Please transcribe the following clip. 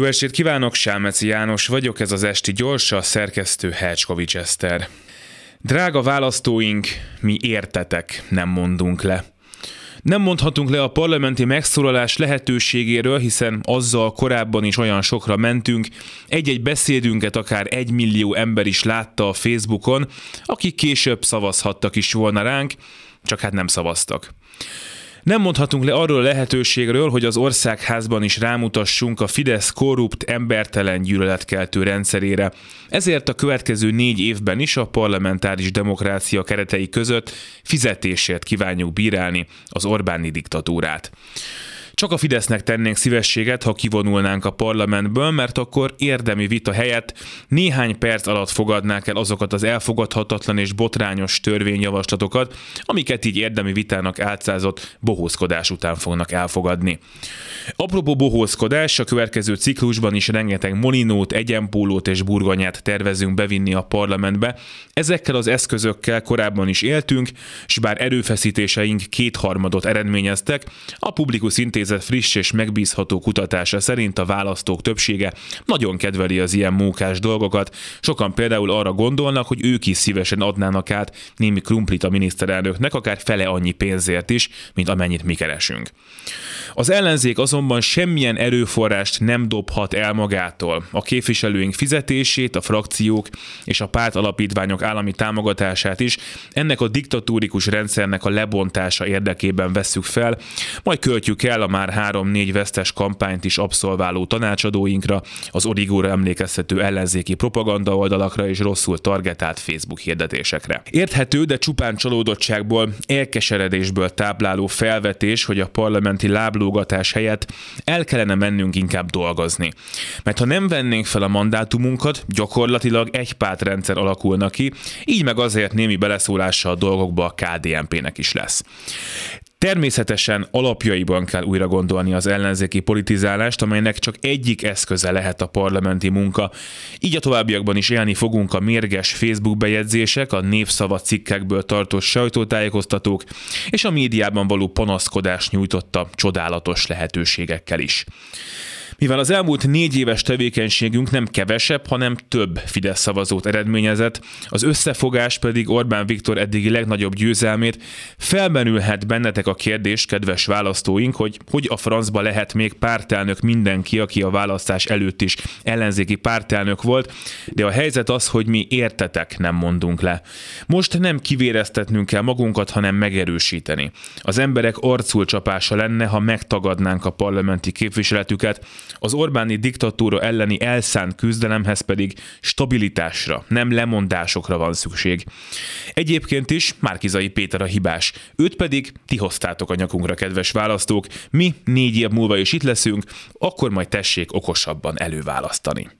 Jó estét kívánok, Sálmeci János vagyok, ez az Esti Gyors, a szerkesztő Hercskovics Eszter. Drága választóink, mi értetek, nem mondunk le. Nem mondhatunk le a parlamenti megszólalás lehetőségéről, hiszen azzal korábban is olyan sokra mentünk, egy-egy beszédünket akár egy millió ember is látta a Facebookon, akik később szavazhattak is volna ránk, csak hát nem szavaztak. Nem mondhatunk le arról a lehetőségről, hogy az országházban is rámutassunk a Fidesz korrupt, embertelen gyűlöletkeltő rendszerére. Ezért a következő négy évben is a parlamentáris demokrácia keretei között fizetésért kívánjuk bírálni az Orbáni diktatúrát. Csak a Fidesznek tennénk szívességet, ha kivonulnánk a parlamentből, mert akkor érdemi vita helyett néhány perc alatt fogadnák el azokat az elfogadhatatlan és botrányos törvényjavaslatokat, amiket így érdemi vitának átszázott bohózkodás után fognak elfogadni. Apropó bohózkodás, a következő ciklusban is rengeteg molinót, egyenpólót és burgonyát tervezünk bevinni a parlamentbe. Ezekkel az eszközökkel korábban is éltünk, és bár erőfeszítéseink kétharmadot eredményeztek, a publikus intézet Intézet friss és megbízható kutatása szerint a választók többsége nagyon kedveli az ilyen mókás dolgokat. Sokan például arra gondolnak, hogy ők is szívesen adnának át némi krumplit a miniszterelnöknek, akár fele annyi pénzért is, mint amennyit mi keresünk. Az ellenzék azonban semmilyen erőforrást nem dobhat el magától. A képviselőink fizetését, a frakciók és a párt alapítványok állami támogatását is ennek a diktatúrikus rendszernek a lebontása érdekében vesszük fel, majd költjük el a már három-négy vesztes kampányt is abszolváló tanácsadóinkra, az origóra emlékeztető ellenzéki propaganda oldalakra és rosszul targetált Facebook hirdetésekre. Érthető, de csupán csalódottságból, elkeseredésből tápláló felvetés, hogy a parlamenti láblógatás helyett el kellene mennünk inkább dolgozni. Mert ha nem vennénk fel a mandátumunkat, gyakorlatilag egy pártrendszer alakulna ki, így meg azért némi beleszólása a dolgokba a KDNP-nek is lesz. Természetesen alapjaiban kell újra gondolni az ellenzéki politizálást, amelynek csak egyik eszköze lehet a parlamenti munka. Így a továbbiakban is élni fogunk a mérges Facebook bejegyzések, a névszava cikkekből tartós sajtótájékoztatók és a médiában való panaszkodás nyújtotta csodálatos lehetőségekkel is. Mivel az elmúlt négy éves tevékenységünk nem kevesebb, hanem több Fidesz szavazót eredményezett, az összefogás pedig Orbán Viktor eddigi legnagyobb győzelmét, felmerülhet bennetek a kérdés, kedves választóink, hogy hogy a francba lehet még pártelnök mindenki, aki a választás előtt is ellenzéki pártelnök volt, de a helyzet az, hogy mi értetek nem mondunk le. Most nem kivéreztetnünk kell magunkat, hanem megerősíteni. Az emberek arcul csapása lenne, ha megtagadnánk a parlamenti képviseletüket, az Orbáni diktatúra elleni elszánt küzdelemhez pedig stabilitásra, nem lemondásokra van szükség. Egyébként is Márkizai Péter a hibás, őt pedig ti hoztátok a nyakunkra, kedves választók, mi négy év múlva is itt leszünk, akkor majd tessék okosabban előválasztani.